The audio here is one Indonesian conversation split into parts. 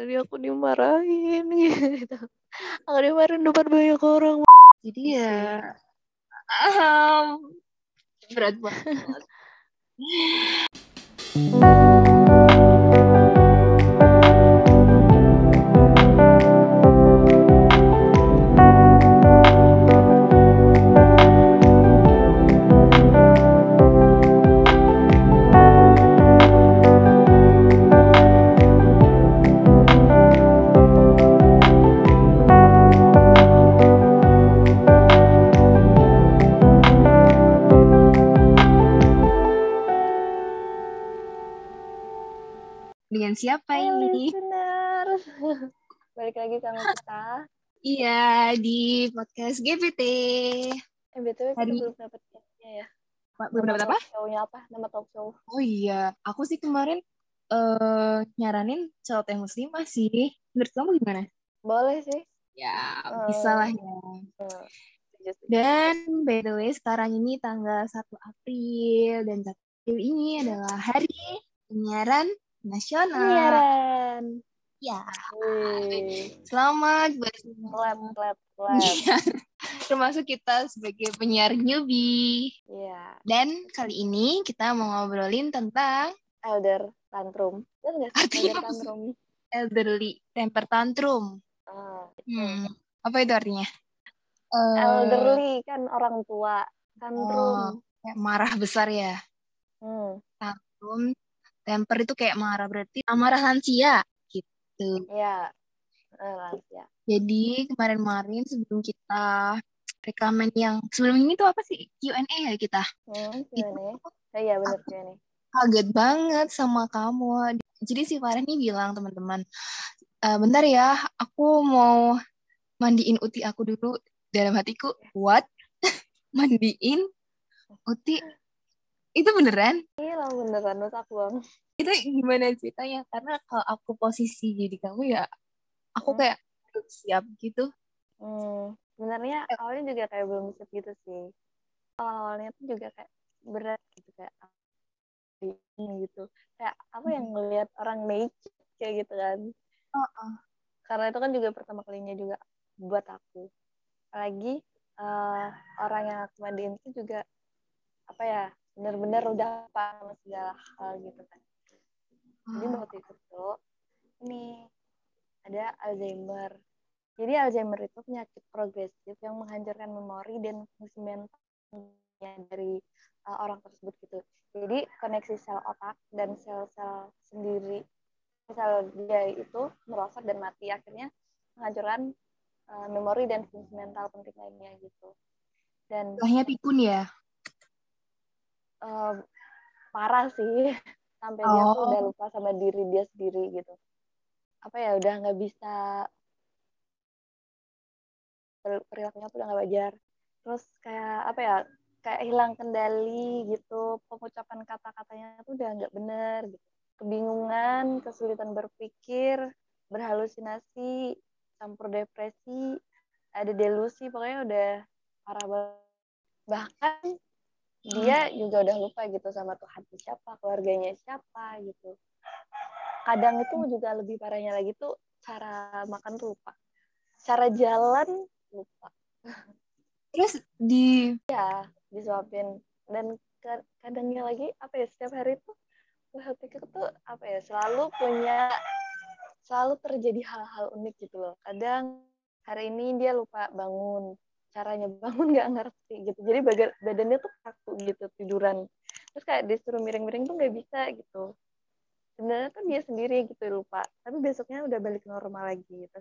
tadi aku dimarahin gitu. Aku dimarahin depan banyak orang. Jadi ya um, berat banget. lagi sama kita Iya, di podcast GPT. eh btw kita Hari- belum dapat ya Pak, belum dapat apa? show-nya apa nama talk show Oh iya, aku sih kemarin eh nyaranin celoteh muslimah sih. Menurut kamu gimana? boleh sih Ya, Eh. bisa lah ya. Setuju. Dan by the way, sekarang ini tanggal 1 April dan 1 April ini adalah hari penyiaran nasional. penyiaran Ya, Wih. selamat buat semua clap clap penyiar. Termasuk kita sebagai penyiar newbie. Iya, Dan kali ini kita mau ngobrolin tentang elder tantrum. Artinya elder tantrum? elderly temper tantrum. Ah, Hmm, apa itu artinya? Eh, elderly kan orang tua, oh, tantrum. kayak marah besar ya. Hmm, Tantrum, temper itu kayak marah berarti amarah lansia gitu. ya, eh. Jadi kemarin-kemarin sebelum kita rekaman yang sebelum ini tuh apa sih Q&A ya kita? Hmm, ya? Oh, iya benar gimana? kaget banget sama kamu. Jadi si Farah nih bilang teman-teman, "Eh, bentar ya, aku mau mandiin uti aku dulu. Dalam hatiku, what? mandiin uti? Itu beneran? Iya beneran menurut aku bang. Itu gimana ceritanya? Karena kalau aku posisi jadi kamu ya, aku Hmm. kayak "Aduh, siap gitu. Hmm, sebenarnya awalnya juga kayak belum siap gitu sih. Awal-awalnya tuh juga kayak berat gitu kayak gitu. Kayak apa yang ngelihat orang naked kayak gitu kan. Heeh. Karena itu kan juga pertama kalinya juga buat aku. Apalagi eh, orang yang aku mandiin itu juga apa ya benar-benar udah paham sama segala hal gitu kan. Jadi waktu itu tuh ini ada Alzheimer. Jadi Alzheimer itu penyakit progresif yang menghancurkan memori dan fungsi mentalnya dari uh, orang tersebut gitu. Jadi koneksi sel otak dan sel-sel sendiri, sel dia itu merosot dan mati akhirnya menghancurkan uh, memori dan fungsi mental penting lainnya gitu. Dan Istilahnya pikun ya? uh, parah sih sampai dia tuh udah Oh. lupa sama diri dia sendiri gitu. Apa ya udah nggak bisa per- perilakunya tuh udah nggak wajar terus kayak apa ya kayak hilang kendali gitu pengucapan kata-katanya tuh udah nggak bener gitu kebingungan kesulitan berpikir berhalusinasi campur depresi ada delusi pokoknya udah parah banget bahkan dia juga udah lupa gitu sama Tuhan siapa keluarganya siapa gitu. Kadang itu juga lebih parahnya lagi tuh cara makan tuh lupa. Cara jalan lupa. Terus di disuapin. Dan ka- kadangnya lagi apa ya setiap hari tuh pikir tuh apa ya selalu punya selalu terjadi hal-hal unik gitu loh. Kadang hari ini dia lupa bangun caranya bangun nggak ngerti gitu. Jadi baga- badannya tuh kaku gitu tiduran. Terus kayak disuruh miring-miring tuh nggak bisa gitu. Sebenarnya tuh dia sendiri gitu lupa. Tapi besoknya udah balik normal lagi. Gitu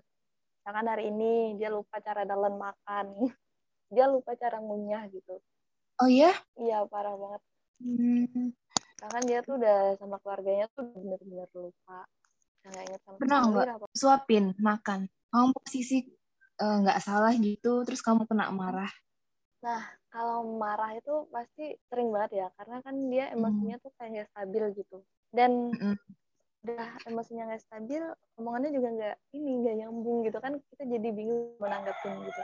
misalkan hari ini dia lupa cara dalam makan. Dia lupa cara ngunyah gitu. Oh ya? iya parah banget. Hmm, Bahkan dia tuh udah sama keluarganya tuh bener-bener lupa. Nggak inget sama pernah nggak suapin makan? Kamu posisi eh, nggak salah gitu, terus kamu kena marah. Nah, kalau marah itu pasti sering banget ya. Karena kan dia emosinya tuh kayak nggak stabil gitu. Dan Mm-mm. udah emosinya nggak stabil, omongannya juga nggak ini nggak nyambung gitu kan. Kita jadi bingung menanggapin gitu.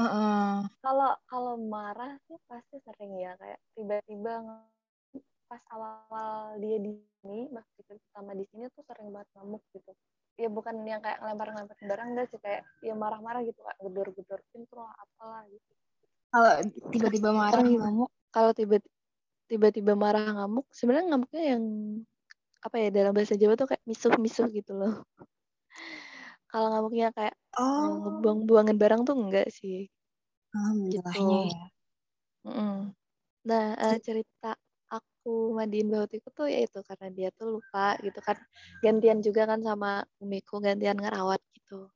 Heeh. Kalau kalau marah sih pasti sering ya. Kayak tiba-tiba pas awal-awal dia di sini, kita pertama di sini tuh sering banget ngamuk gitu. Ya bukan yang kayak ngelempar-ngelempar barang enggak sih kayak ya marah-marah gitu kak gedor-gedor pintu lah apalah gitu Kalau tiba-tiba marah ngamuk, kalau tiba tiba-tiba marah ngamuk sebenarnya ngamuknya yang apa ya dalam bahasa Jawa tuh kayak misuh-misuh gitu loh kalau ngamuknya kayak oh, ngebuang-buangin barang tuh enggak sih alhamdulillahnya gitu. ya. Mm-mm. Nah, eh, cerita aku mandiin bautiku tuh ya itu karena dia tuh lupa gitu kan. Gantian juga kan sama umiku, gantian ngerawat gitu.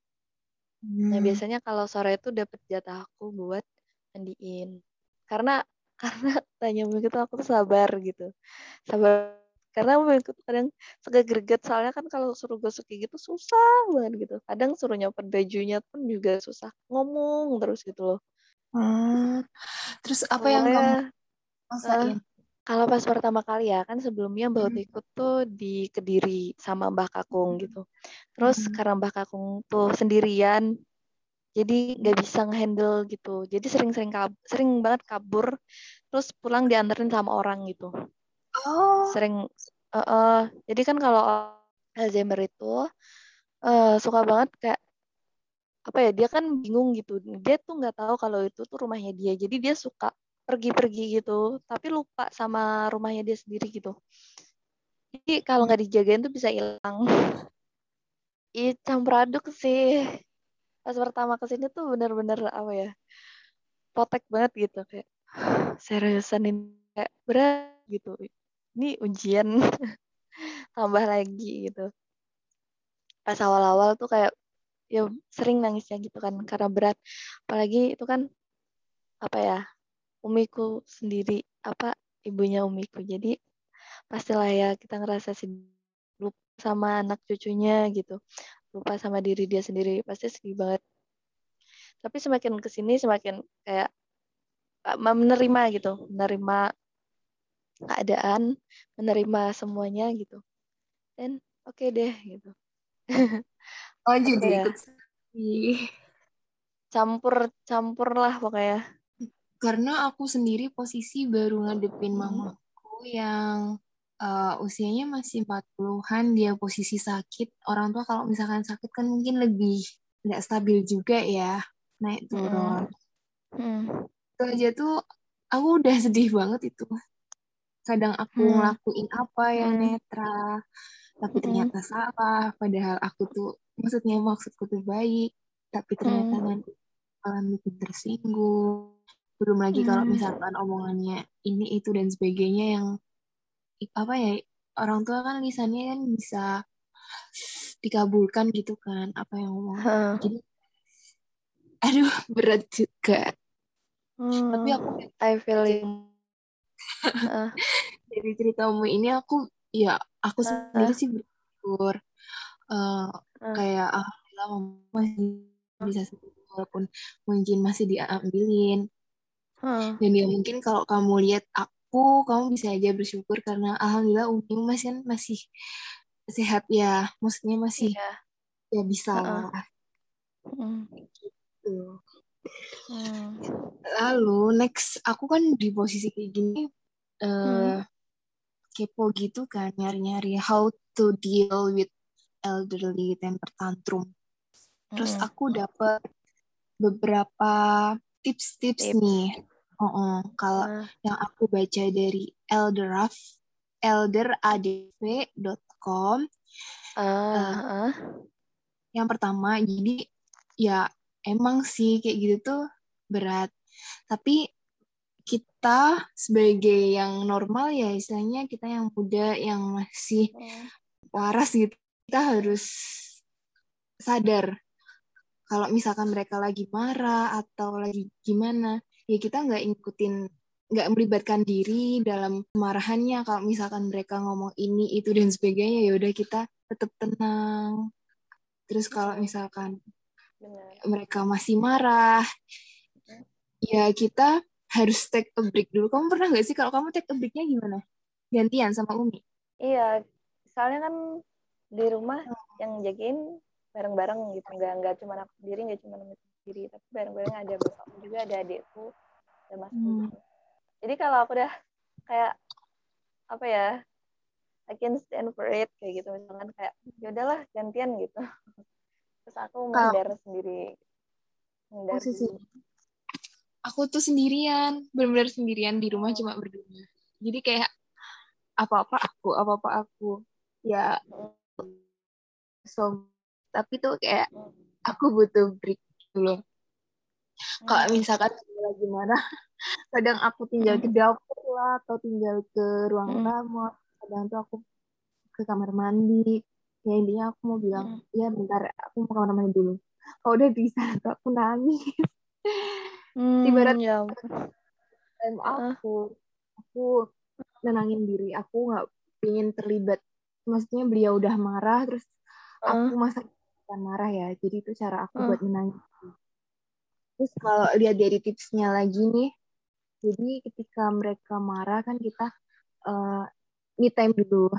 Nah, Hmm. biasanya kalau sore itu dapet jatah aku buat mandiin. Karena karena tanya umiku tuh aku tuh sabar gitu. Sabar karena umiku tuh kadang suka greget soalnya kan kalau suruh gosok kayak gitu susah banget gitu. Kadang suruh nyopot bajunya pun juga susah. Ngomong terus gitu loh. Hmm. Terus apa yang kamu rasain? Kalau pas pertama kali ya, kan sebelumnya Mbak Hmm. Utiku tuh di Kediri sama Mbah Kakung gitu. Terus Hmm. karena Mbah Kakung tuh sendirian, jadi nggak bisa ngehandle gitu. Jadi sering-sering sering banget kabur, terus pulang dianterin sama orang gitu. Oh, Sering, eh, eh, jadi kan kalau Alzheimer itu eh, suka banget kayak apa ya dia kan bingung gitu. Dia tuh nggak tahu kalau itu tuh rumahnya dia. Jadi dia suka pergi-pergi gitu, tapi lupa sama rumahnya dia sendiri gitu. Jadi kalau nggak dijagain tuh bisa hilang. Ih, campur aduk sih. Pas pertama ke sini tuh bener-bener apa ya, potek banget gitu kayak seriusan ini kayak berat gitu. Ini ujian tambah lagi gitu. Pas awal-awal tuh kayak ya sering nangisnya gitu kan karena berat. Apalagi itu kan apa ya, umiku sendiri apa ibunya umiku. Jadi pastilah ya kita ngerasa sedih lupa sama anak cucunya gitu. Lupa sama diri dia sendiri pasti sedih banget. Tapi semakin ke sini semakin kayak uh, menerima gitu menerima keadaan menerima semuanya gitu. Dan oke deh gitu. Oh juga ya? ikut campur campur lah pokoknya Karena aku sendiri posisi baru ngadepin Hmm. mamaku yang uh, usianya masih 40-an, dia posisi sakit. Orang tua kalau misalkan sakit kan mungkin lebih nggak stabil juga ya, naik turun. Hmm. Itu aja tuh aku udah sedih banget itu. Kadang aku Hmm. ngelakuin apa yang Hmm. netral, tapi Hmm. ternyata salah. Padahal aku tuh, maksudnya maksudku tuh baik, tapi ternyata Hmm. nanti malah bikin tersinggung. Belum lagi kalau Hmm. misalkan omongannya ini, itu, dan sebagainya yang apa ya, orang tua kan lisannya kan bisa dikabulkan gitu kan, apa yang ngomong. Hah. Jadi, aduh, berat juga. Tapi aku Hmm. I feel. Heeh. dari ceritamu ini aku ya aku sendiri Heeh. sih bersyukur Eh, Heeh. kayak alhamdulillah mama masih bisa sembuh walaupun mungkin masih diambilin Heeh. dan ya mungkin kalau kamu lihat aku kamu bisa aja bersyukur karena alhamdulillah umi masih kan masih sehat ya maksudnya masih Iya. ya bisa Heeh. lah Hmm. gitu. Hmm. lalu next aku kan di posisi kayak gini eh kepo gitu kan nyari-nyari how to deal with elderly temper tantrum terus Hmm. aku dapat beberapa tips-tips Tips. nih Oh, kalau Heeh. yang aku baca dari elderaf elderadv.com Ah, Eh, heeh. yang pertama jadi ya emang sih kayak gitu tuh berat tapi kita sebagai yang normal ya istilahnya kita yang muda yang masih Hmm. waras gitu kita harus sadar kalau misalkan mereka lagi marah atau lagi gimana ya kita nggak ngikutin nggak melibatkan diri dalam kemarahannya. Kalau misalkan mereka ngomong ini itu dan sebagainya ya udah kita tetap tenang. Terus kalau misalkan Benar. mereka masih marah ya kita harus take a break dulu. Kamu pernah nggak sih kalau kamu take a breaknya gimana? Gantian sama Umi? Iya, soalnya kan di rumah yang jagain bareng-bareng gitu, nggak nggak cuma aku sendiri, nggak cuma aku sendiri, tapi bareng-bareng ada bapakku juga, ada adikku, ada masku. Hmm. Jadi kalau aku udah kayak apa ya, I can stand for it kayak gitu misalkan kayak ya udahlah gantian gitu terus aku menghindar sendiri menghindar Posisi dulu. aku tuh sendirian, benar-benar sendirian di rumah Oh. cuma berdua. Jadi kayak apa-apa aku, apa-apa aku. Ya so tapi tuh kayak aku butuh break dulu. Kalau Hmm. misalkan lagi marah, kadang aku tinggal ke dapur lah atau tinggal ke ruang Hmm. tamu. Kadang tuh aku ke kamar mandi. Ya intinya aku mau bilang, Hmm. ya bentar aku mau ke kamar mandi dulu. Kalau udah di sana tuh aku nangis. Hmm, Ibarat- ya time Heeh. aku aku nenangin diri aku nggak pingin terlibat maksudnya beliau udah marah terus aku masa bukan marah ya. Jadi itu cara aku Heeh. buat menangis. Terus kalau lihat dari tipsnya lagi nih jadi ketika mereka marah kan kita eh me time dulu.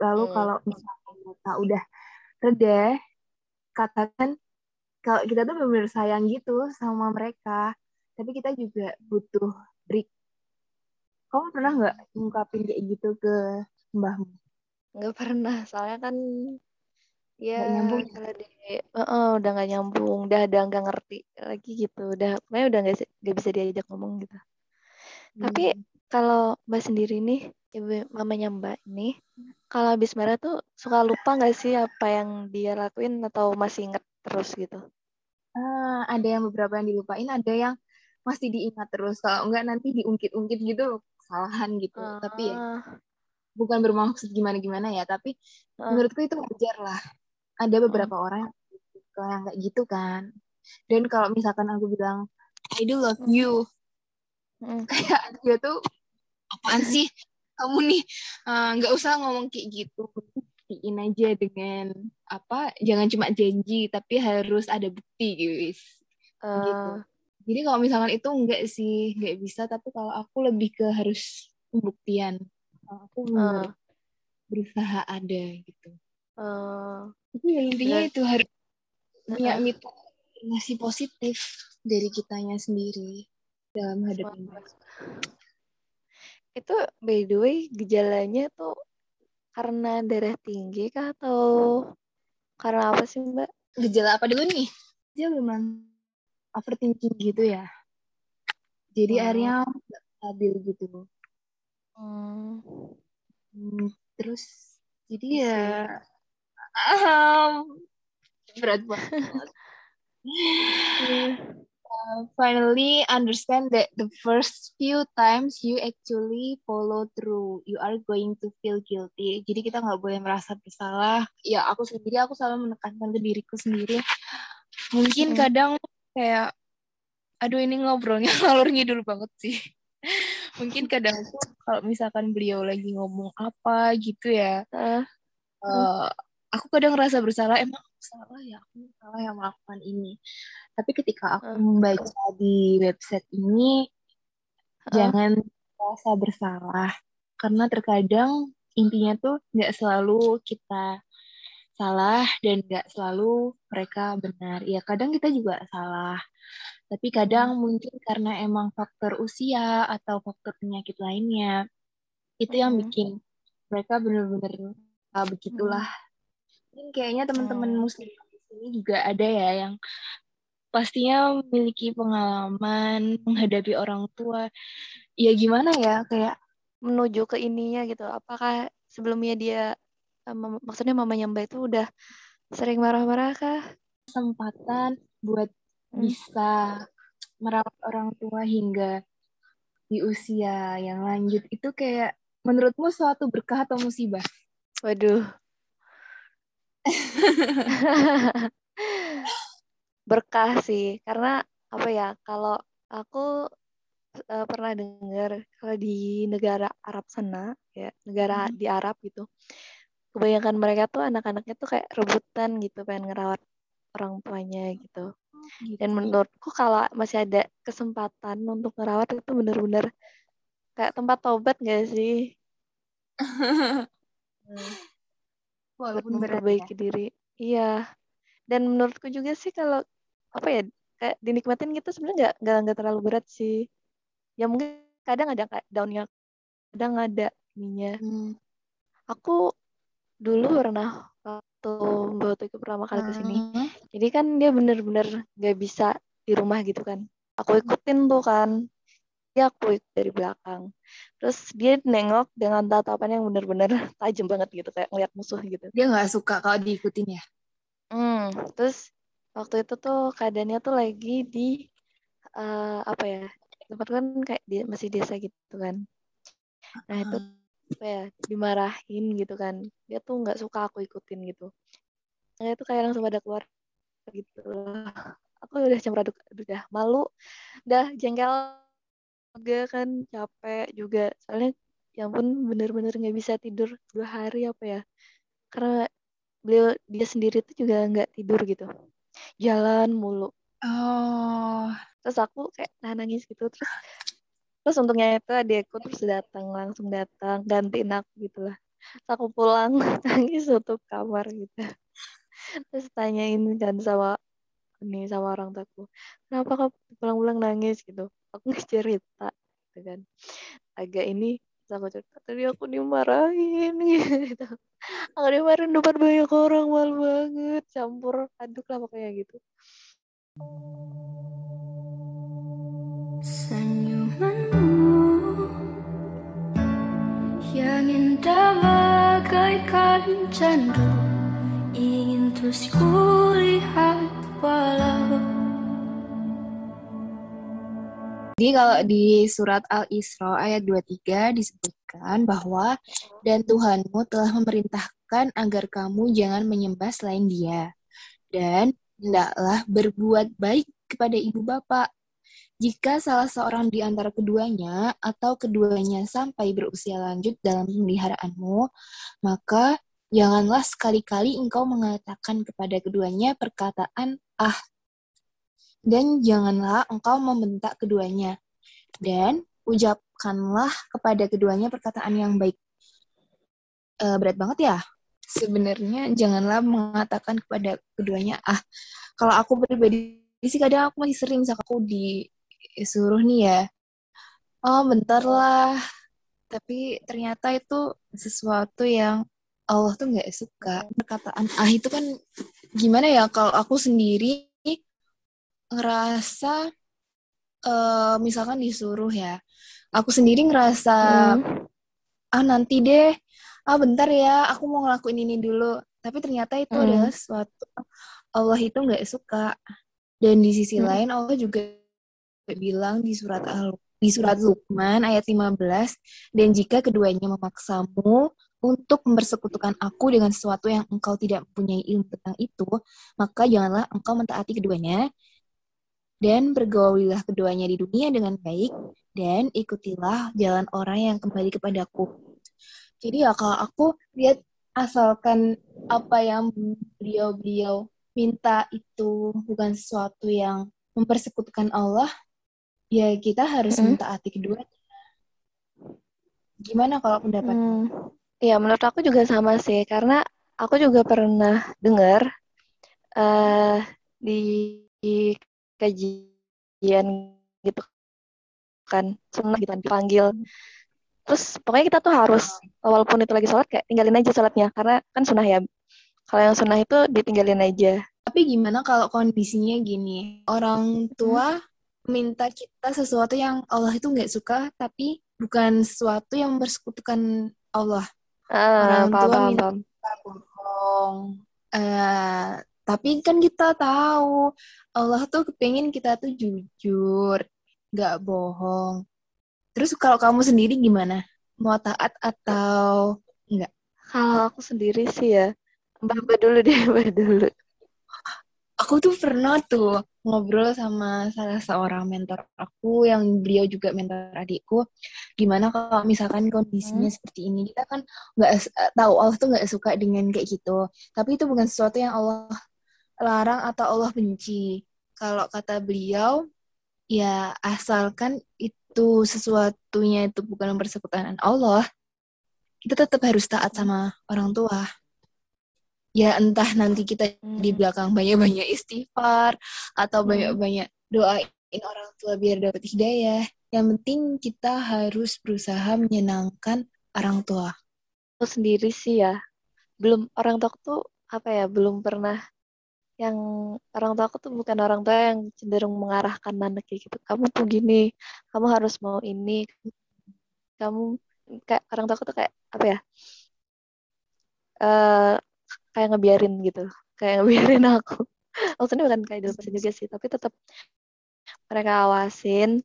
Lalu Hmm. kalau misalnya mereka udah reda katakan kalau kita tuh benar-benar sayang gitu sama mereka tapi kita juga butuh break. Kamu pernah nggak ngungkapin kayak gitu ke mbahmu? Nggak pernah. Soalnya kan ya Nggak nyambung ya? kalau di Heeh, udah nggak nyambung udah udah nggak ngerti lagi gitu udah pokoknya udah nggak bisa- nggak bisa diajak ngomong gitu Tapi Hmm. kalau Mbak sendiri nih, ibu mamanya Mbak nih, kalau habis marah tuh suka lupa nggak sih apa yang dia lakuin atau masih inget terus gitu? Ah, ada yang beberapa yang dilupain, ada yang masih diingat terus. Kalau enggak nanti diungkit-ungkit gitu kesalahan gitu. Tapi ya Ah, bukan bermaksud gimana-gimana ya, tapi ah, menurutku itu wajar lah. Ada beberapa orang yang kayak gitu kan. Dan kalau misalkan aku bilang I do love Hmm. you, mm, kayak dia tuh apaan sih? Kamu nih Eh, nggak usah ngomong kayak gitu. Buktiin aja dengan apa jangan cuma janji tapi harus ada bukti guys. Gitu. Eh, jadi kalau misalkan itu enggak sih nggak bisa. Tapi kalau aku lebih ke harus pembuktian. Aku eh, berusaha ada gitu eh, tapi ya intinya itu harus punya masih positif dari kitanya sendiri dalam mereka. Itu by the way gejalanya tuh karena darah tinggi kah atau karena apa sih Mbak? gejala apa dulu nih? Dia memang overthinking gitu ya. Jadi Hmm. akhirnya nggak stabil gitu. Hmm, Hmm, terus jadi I ya ah, berat banget. Iya. Uh, finally understand that the first few times you actually follow through, you are going to feel guilty. Jadi kita nggak boleh merasa bersalah. Ya aku sendiri, aku selalu menekankan ke diriku sendiri. Mungkin Mm. kadang kayak, aduh ini ngobrolnya ngalur ngidul banget sih. Mungkin kadang kalau misalkan beliau lagi ngomong apa gitu ya, Eh, eh, aku kadang ngerasa bersalah. Emang aku salah ya, aku salah yang melakukan ini. Tapi ketika aku Eh. membaca di website ini, eh, jangan merasa bersalah karena terkadang intinya tuh nggak selalu kita salah dan nggak selalu mereka benar ya kadang kita juga salah tapi kadang mungkin karena emang faktor usia atau faktor penyakit lainnya itu yang Hmm. bikin mereka benar-benar ah, begitulah mungkin kayaknya teman-teman Hmm. muslim di sini juga ada ya yang pastinya memiliki pengalaman menghadapi orang tua ya gimana ya kayak menuju ke ininya gitu. Apakah sebelumnya dia eh, maksudnya mamanya Mbak itu udah sering marah-marah kah? kesempatan buat Hmm. bisa merawat orang tua hingga di usia yang lanjut itu kayak menurutmu suatu berkah atau musibah? Waduh. Berkah sih, karena apa ya? Kalau aku eh, pernah dengar kalau di negara Arab sana, ya negara Hmm. di Arab gitu, kebanyakan mereka tuh anak-anaknya tuh kayak rebutan gitu, pengen ngerawat orang tuanya gitu. Gitu. Dan menurutku kalau masih ada kesempatan untuk ngerawat itu bener-bener kayak tempat tobat gak sih? Hmm, Walaupun berat ya. memperbaiki diri. Iya. Dan menurutku juga sih kalau apa ya kayak dinikmatin gitu sebenarnya nggak nggak terlalu berat sih. Ya mungkin kadang ada kayak downnya, kadang ada ininya. Hmm. aku dulu pernah waktu Mbak itu pertama kali ke sini. Hmm. Jadi kan dia bener-bener nggak bisa di rumah gitu kan. Aku ikutin tuh kan. Dia aku ikut dari belakang. Terus dia nengok dengan tatapan yang bener-bener tajam banget gitu kayak ngeliat musuh gitu. Dia nggak suka kalau diikutin ya? Hmm, terus waktu itu tuh keadaannya tuh lagi di uh, apa ya? Tempat kan kayak di, masih desa gitu kan. Nah, itu apa ya dimarahin gitu kan dia tuh nggak suka aku ikutin gitu nah, itu kayak langsung pada keluar gitu aku udah campur aduk udah malu udah jengkel juga kan capek juga. Soalnya ya pun bener-bener nggak bisa tidur dua hari apa ya. Karena beliau dia sendiri tuh juga nggak tidur gitu. Jalan mulu. Oh. Terus aku kayak nah, nangis gitu. Terus terus untungnya itu adikku terus datang langsung datang gantiin aku gitu lah. Terus aku pulang nangis tutup kamar gitu. Terus tanyain kan sama ini sama orang tuaku kenapa kau pulang-pulang nangis? gitu aku cerita gitu kan. Agak ini aku cerita tadi aku dimarahin gitu. Aku dimarahin depan banyak orang malu banget campur aduk lah pokoknya gitu. Senyumanmu yang indah bagaikan candu ingin terus kulihat walau Jadi kalau di surat Al-Isra ayat 23 disebutkan bahwa dan Tuhanmu telah memerintahkan agar kamu jangan menyembah selain dia dan hendaklah berbuat baik kepada ibu bapak jika salah seorang di antara keduanya atau keduanya sampai berusia lanjut dalam pemeliharaanmu, maka janganlah sekali-kali engkau mengatakan kepada keduanya perkataan ah, dan janganlah engkau membentak keduanya, dan ucapkanlah kepada keduanya perkataan yang baik. E, berat banget ya? Sebenarnya janganlah mengatakan kepada keduanya ah. Kalau aku pribadi sih kadang aku masih sering misalkan aku di suruh nih ya oh bentar lah tapi ternyata itu sesuatu yang Allah tuh nggak suka perkataan ah itu kan gimana ya kalau aku sendiri ngerasa uh, misalkan disuruh ya aku sendiri ngerasa hmm. ah nanti deh ah bentar ya aku mau ngelakuin ini dulu tapi ternyata itu hmm. adalah sesuatu Allah itu nggak suka dan di sisi hmm. lain Allah juga bilang di surat Al di surat Luqman ayat 15 dan jika keduanya memaksamu untuk mempersekutukan aku dengan sesuatu yang engkau tidak mempunyai ilmu tentang itu maka janganlah engkau mentaati keduanya dan bergaulilah keduanya di dunia dengan baik dan ikutilah jalan orang yang kembali kepadaku jadi ya kalau aku lihat asalkan apa yang beliau-beliau minta itu bukan sesuatu yang mempersekutukan Allah ya kita harus hmm. mentaati keduanya. Gimana kalau pendapatmu? Hmm. Ya menurut aku juga sama sih karena aku juga pernah dengar uh, di, di kajian gitu kan sunnah gitu kan dipanggil terus pokoknya kita tuh harus walaupun itu lagi sholat kayak tinggalin aja sholatnya karena kan sunnah ya kalau yang sunnah itu ditinggalin aja tapi gimana kalau kondisinya gini orang tua hmm minta kita sesuatu yang Allah itu nggak suka, tapi bukan sesuatu yang bersekutukan Allah. Uh, Orang tua paham, minta paham. bohong. Uh, tapi kan kita tahu Allah tuh kepingin kita tuh jujur, nggak bohong. Terus kalau kamu sendiri gimana? Mau taat atau enggak? Kalau aku sendiri sih ya, mbak-mbak dulu deh, mbak dulu aku tuh pernah tuh ngobrol sama salah seorang mentor aku yang beliau juga mentor adikku gimana kalau misalkan kondisinya hmm. seperti ini kita kan nggak tahu Allah tuh nggak suka dengan kayak gitu tapi itu bukan sesuatu yang Allah larang atau Allah benci kalau kata beliau ya asalkan itu sesuatunya itu bukan persekutuan Allah kita tetap harus taat sama orang tua ya entah nanti kita di hmm. belakang banyak-banyak istighfar atau hmm. banyak-banyak doain orang tua biar dapat hidayah. Yang penting kita harus berusaha menyenangkan orang tua. sendiri sih ya belum orang tua tuh apa ya belum pernah yang orang tua aku tuh bukan orang tua yang cenderung mengarahkan anaknya gitu. Kamu tuh gini kamu harus mau ini. Kamu kayak orang tua aku tuh kayak apa ya eh kayak ngebiarin gitu kayak ngebiarin aku. Maksudnya bukan kayak dilepasin juga sih tapi tetap mereka awasin.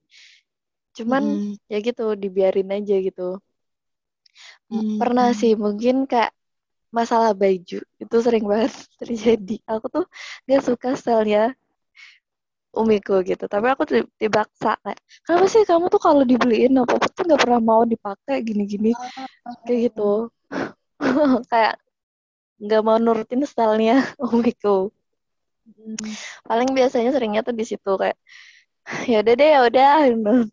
Cuman Mm-mm. ya gitu dibiarin aja gitu. Hmm. pernah sih mungkin kayak masalah baju. Itu sering banget terjadi. Aku tuh gak suka stylenya umiku gitu. Tapi aku di- dibaksa kayak kenapa sih kamu tuh kalau dibeliin apa apa tuh nggak pernah mau dipakai? Gini-gini. Kayak gitu. Kayak nggak mau nurutin stylenya umiku Mm. paling biasanya seringnya tuh di situ kayak ya udah deh ya udah.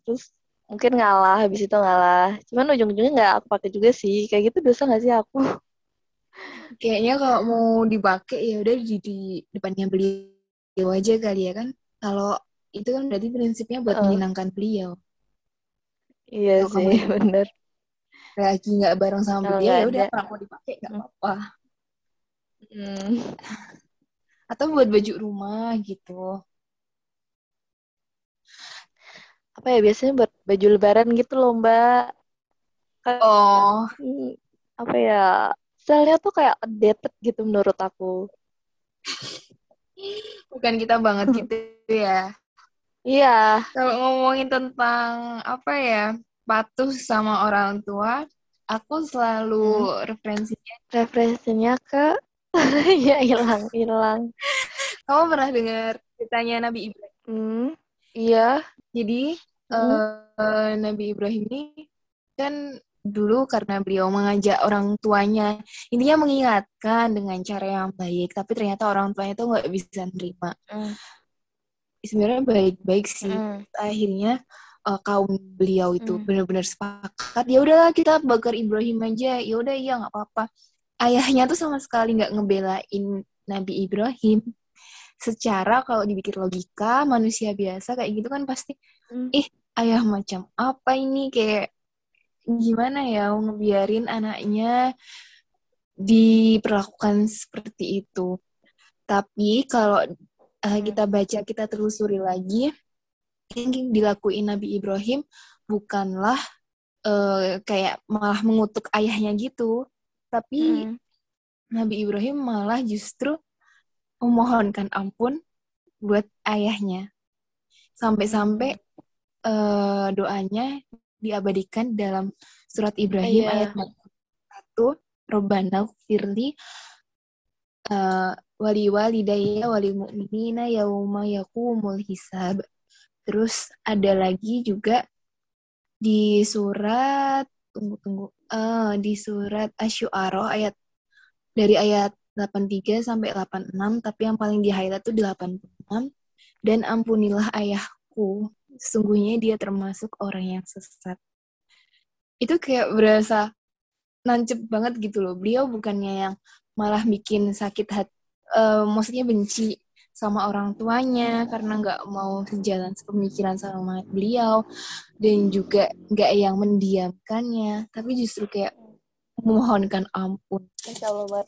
Terus mungkin ngalah habis itu ngalah. Cuman ujung-ujungnya nggak aku pakai juga sih. Kayak gitu dosa nggak sih aku Kayaknya kalau mau dipakai ya udah di, di depannya beliau aja kali ya kan. Kalau itu kan berarti prinsipnya buat Heeh. menyenangkan beliau. iya Kalau kamu sih bener Lagi nggak bareng sama beliau ya udah kalau mau dipakai nggak Hmm. apa-apa. Hmm. Atau buat baju rumah gitu. apa ya biasanya buat baju lebaran gitu loh mbak Kayak, Oh, apa ya stylenya tuh kayak outdated gitu menurut aku bukan kita banget gitu ya. iya Kalau ngomongin tentang apa ya, patuh sama orang tua, aku selalu referensinya. referensinya ke ya hilang hilang Kamu pernah dengar ceritanya Nabi Ibrahim? hmm, iya Jadi Hmm. eh, Nabi Ibrahim ini kan dulu karena beliau mengajak orang tuanya, intinya mengingatkan dengan cara yang baik, tapi ternyata orang tuanya tuh nggak bisa nerima. Hmm. Sebenarnya baik-baik sih. Hmm. Akhirnya eh, kaum beliau itu Hmm. benar-benar sepakat. Ya udahlah kita bakar Ibrahim aja. Ya udah iya nggak apa-apa. Ayahnya tuh sama sekali nggak ngebelain Nabi Ibrahim. Secara kalau dibikin logika manusia biasa kayak gitu kan pasti Hmm. ih ayah macam apa ini kayak gimana ya ngebiarin anaknya diperlakukan seperti itu. Tapi kalau uh, kita baca, kita telusuri lagi, yang dilakuin Nabi Ibrahim bukanlah uh, kayak malah mengutuk ayahnya gitu, tapi Hmm. Nabi Ibrahim malah justru memohonkan ampun buat ayahnya. Sampai-sampai uh, doanya diabadikan dalam surat Ibrahim Iya. ayat 1 Robbana firli uh, wali walidayya wali mu'minina yauma yaqumul hisab. Terus ada lagi juga di surat tunggu tunggu eh di surat Asy-Syu'ara ayat dari ayat 83 sampai 86 tapi yang paling di highlight tuh di 86 dan ampunilah ayahku sesungguhnya dia termasuk orang yang sesat. Itu kayak berasa nancep banget gitu loh. Beliau bukannya yang malah bikin sakit hati, eh, maksudnya benci sama orang tuanya karena nggak mau sejalan sepemikiran sama beliau dan juga nggak yang mendiamkannya, tapi justru kayak memohonkan ampun.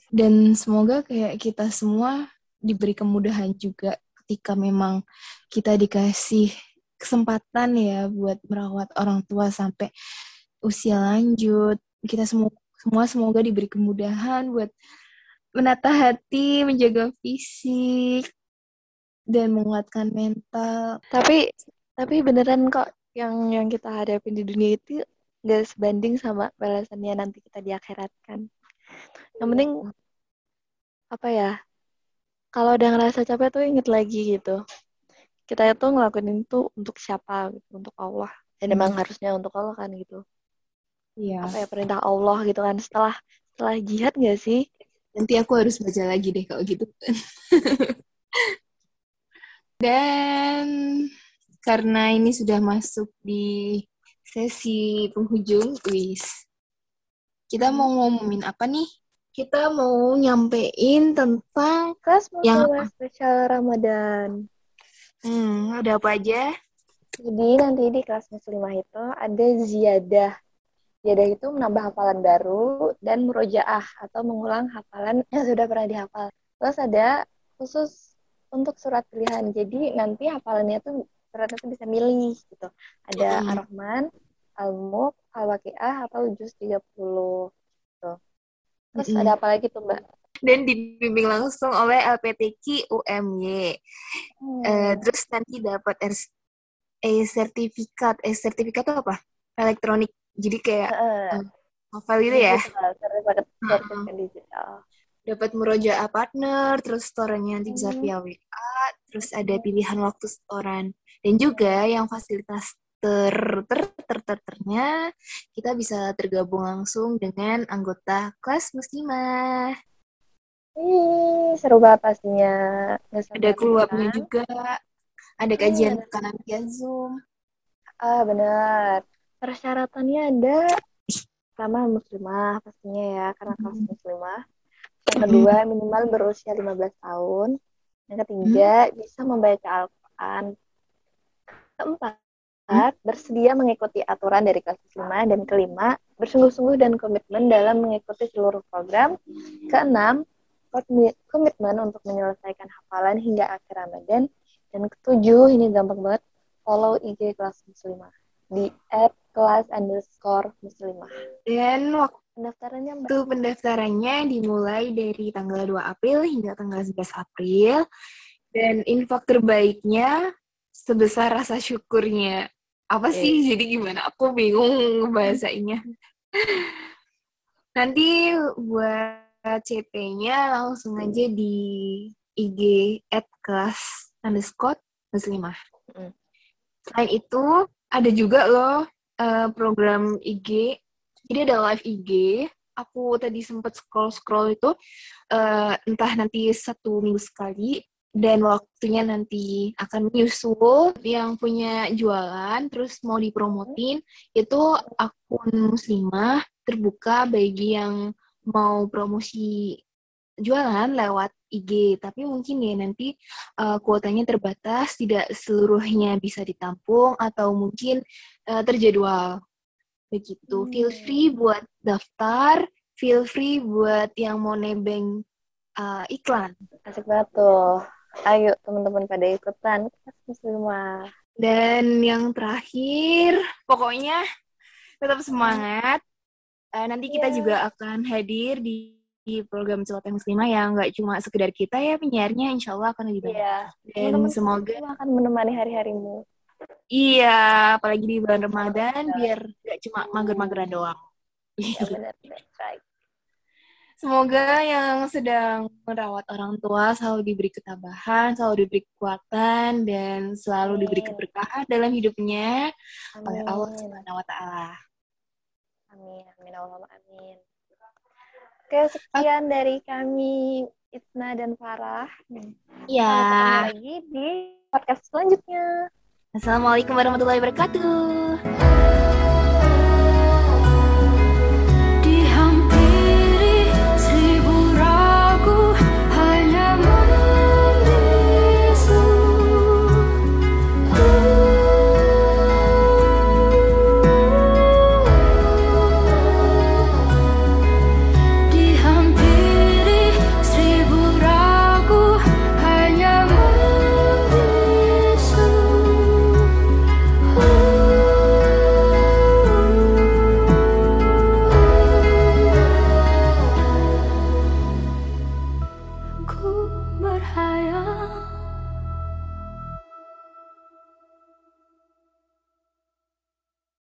Dan semoga kayak kita semua diberi kemudahan juga ketika memang kita dikasih kesempatan ya buat merawat orang tua sampai usia lanjut. Kita semua semua semoga diberi kemudahan buat menata hati, menjaga fisik dan menguatkan mental. Tapi tapi beneran kok yang yang kita hadapin di dunia itu gak sebanding sama balasannya nanti kita di akhirat kan. Yang penting apa ya? Kalau udah ngerasa capek tuh inget lagi gitu. Kita itu ngelakuin itu untuk siapa gitu, untuk Allah. Dan Hmm. emang harusnya untuk Allah kan gitu. Iya. Apa ya perintah Allah gitu kan. Setelah setelah jihad gak sih? Nanti aku harus baca lagi deh kalau gitu. Dan karena ini sudah masuk di sesi penghujung, wis. Kita mau ngomongin apa nih? Kita mau nyampein tentang Kelas Yang- spesial Ramadan. Hmm, ada apa aja? Jadi nanti di kelas muslimah itu ada ziyadah. istiadah itu menambah hafalan baru dan murojaah atau mengulang hafalan yang sudah pernah dihafal. Terus ada khusus untuk surat pilihan. Jadi nanti hafalannya tuh suratnya tuh bisa milih gitu. Ada Hmm. Ar-Rahman, Al-Mulk, Al-Waqiah atau Juz 30 gitu. Terus Mm-mm. ada apa lagi tuh, Mbak? Dan dibimbing langsung oleh LPTQ UMY. Eh, terus nanti dapat e-sertifikat. E-sertifikat itu apa? Elektronik. Jadi kayak Heeh. novel gitu ya. Digital, sertifikat digital. Dapat merojaah partner, terus storannya nanti bisa Hmm. via WA, terus ada pilihan waktu setoran. Dan juga yang fasilitas ter ter ter ter ternya kita bisa tergabung langsung dengan anggota kelas muslimah. Ih, seru banget pastinya. Ada keluarnya kan? juga. Ada kajian Iya. tekanan via Zoom. Ah, benar. Persyaratannya ada pertama muslimah pastinya ya, karena kelas Hmm. muslimah. Yang kedua, minimal berusia 15 tahun. Yang ketiga, bisa membaca Al-Quran. Keempat, bersedia mengikuti aturan dari kelas muslimah. Dan kelima, bersungguh-sungguh dan komitmen dalam mengikuti seluruh program. Keenam, komi- komitmen untuk menyelesaikan hafalan hingga akhir Ramadan. Dan ketujuh, ini gampang banget, follow IG kelas muslimah di at kelas underscore muslimah. Dan waktu Pendaftarannya. Waktu pendaftarannya dimulai dari tanggal 2 April hingga tanggal 11 April. Dan infak terbaiknya sebesar rasa syukurnya. Apa Oke. sih? Jadi gimana? Aku bingung ngebahasainnya. Nanti buat CT-nya langsung aja di IG at kelas underscore muslimah. Mm. Selain itu, ada juga loh eh, program IG jadi ada live IG. Aku tadi sempat scroll-scroll itu eh, entah nanti satu minggu sekali dan waktunya nanti akan menyusul yang punya jualan terus mau dipromotin itu akun muslimah terbuka bagi yang mau promosi jualan lewat IG tapi mungkin ya nanti eh, kuotanya terbatas tidak seluruhnya bisa ditampung atau mungkin eh, terjadwal begitu feel Hmm. free buat daftar feel free buat yang mau nebeng uh, iklan Asik banget tuh. Ayo teman-teman pada ikutan muslimah. dan yang terakhir pokoknya tetap semangat Uh, nanti kita Iya. juga akan hadir di, di program celoteh muslimah yang nggak cuma sekedar kita ya penyiarnya insya Allah akan lebih banyak Iya. dan Teman-teman semoga semua akan menemani hari-harimu. iya apalagi di bulan Ramadan biar nggak cuma mager-mageran doang Ya benar, right. Semoga yang sedang merawat orang tua selalu diberi ketabahan, selalu diberi kekuatan, dan selalu diberi Amin. keberkahan dalam hidupnya oleh Allah Amin. Subhanahu wa Taala. Amin, amin, Allahumma amin. Oke, sekian dari kami Itna dan Farah. Sampai ketemu lagi di podcast selanjutnya. Assalamualaikum warahmatullahi wabarakatuh.